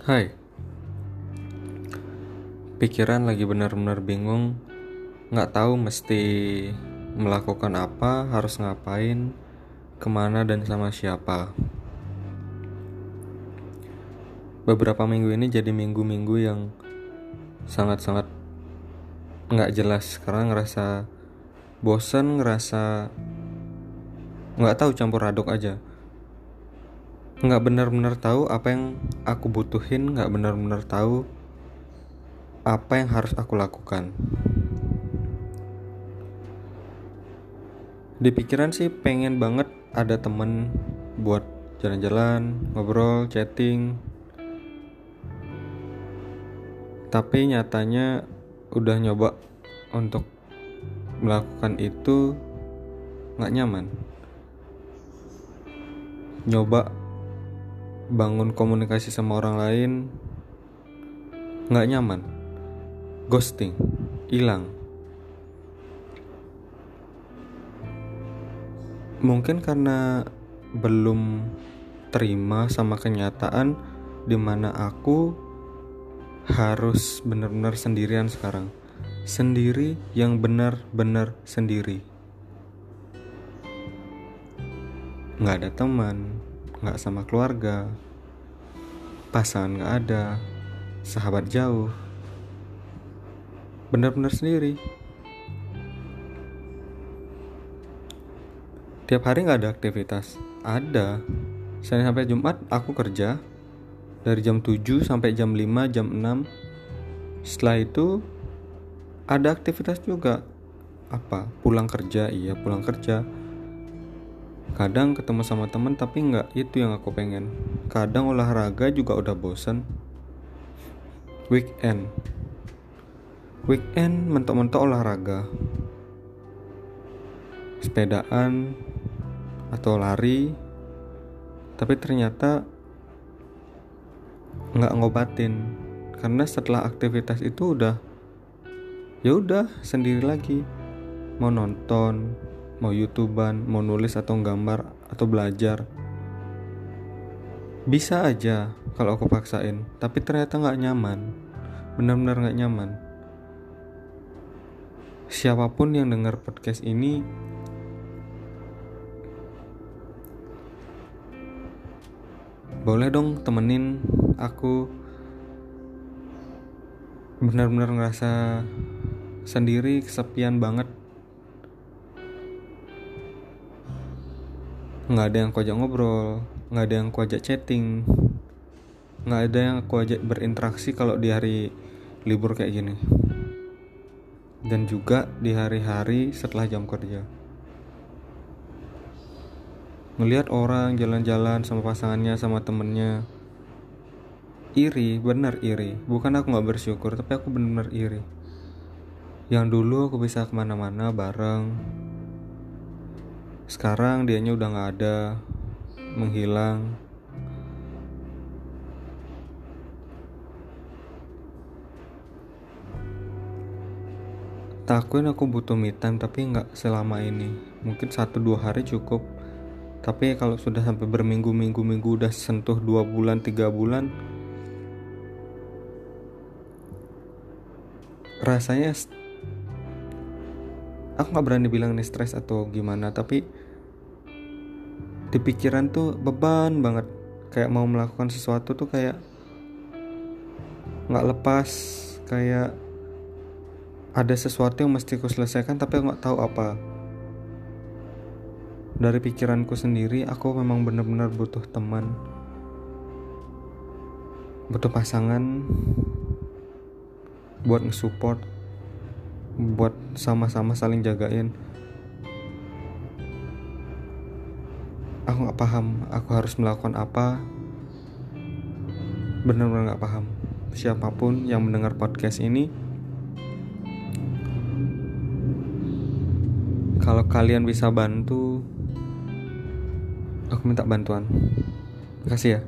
Hai. Pikiran lagi benar-benar bingung. Nggak tahu mesti melakukan apa, harus ngapain, ke mana dan sama siapa. Beberapa minggu ini jadi minggu-minggu yang sangat-sangat nggak jelas. Karena ngerasa bosan, ngerasa nggak tahu campur aduk aja nggak benar-benar tahu apa yang aku butuhin nggak benar-benar tahu apa yang harus aku lakukan. Di pikiran sih pengen banget ada temen buat jalan-jalan ngobrol chatting. Tapi nyatanya udah nyoba untuk melakukan itu nggak nyaman. Nyoba bangun komunikasi sama orang lain nggak nyaman. Ghosting hilang. Mungkin karena belum terima sama kenyataan di mana aku harus benar-benar sendirian sekarang. Sendiri yang benar-benar sendiri. Nggak ada teman nggak sama keluarga. Pasangan nggak ada. Sahabat jauh. Benar-benar sendiri. Tiap hari nggak ada aktivitas. Ada. Senin sampai Jumat aku kerja. Dari jam 7 sampai jam 5 jam 6 setelah itu ada aktivitas juga. Apa? Pulang kerja. Iya pulang kerja kadang ketemu sama temen tapi nggak itu yang aku pengen. Kadang olahraga juga udah bosen. Weekend. Weekend mentok-mentok olahraga. Sepedaan atau lari. Tapi ternyata nggak ngobatin. Karena setelah aktivitas itu udah ya udah sendiri lagi. Mau nonton mau youtuber, mau nulis atau gambar atau belajar. Bisa aja kalau aku paksain, tapi ternyata nggak nyaman. Benar-benar nggak nyaman. Siapa pun yang dengar podcast ini, boleh dong temenin aku benar-benar ngerasa sendiri kesepian banget nggak ada yang aku ajak ngobrol nggak ada yang aku ajak chatting nggak ada yang aku ajak berinteraksi kalau di hari libur kayak gini. Dan juga di hari-hari setelah jam kerja. Ngelihat orang jalan-jalan sama pasangannya sama temennya. Iri bener iri. Bukan aku nggak bersyukur tapi aku bener-bener iri. Yang dulu aku bisa ke mana-mana bareng sekarang dianya udah nggak ada menghilang. Takuin aku butuh me time tapi nggak selama ini. Mungkin satu dua hari cukup. Tapi kalau sudah sampai berminggu-minggu minggu udah sentuh dua bulan tiga bulan rasanya aku nggak berani bilang ini stres atau gimana tapi di pikiran tuh beban banget. Kayak mau melakukan sesuatu tuh kayak nggak lepas kayak ada sesuatu yang mesti ku selesaikan tapi aku nggak tahu apa. Dari pikiranku sendiri aku memang benar-benar butuh teman butuh pasangan buat nge-support buat sama-sama saling jagain. Aku nggak paham aku harus melakukan apa. Benar-benar nggak paham. Siapa pun yang mendengar podcast ini kalau kalian bisa bantu aku minta bantuan. Kasih ya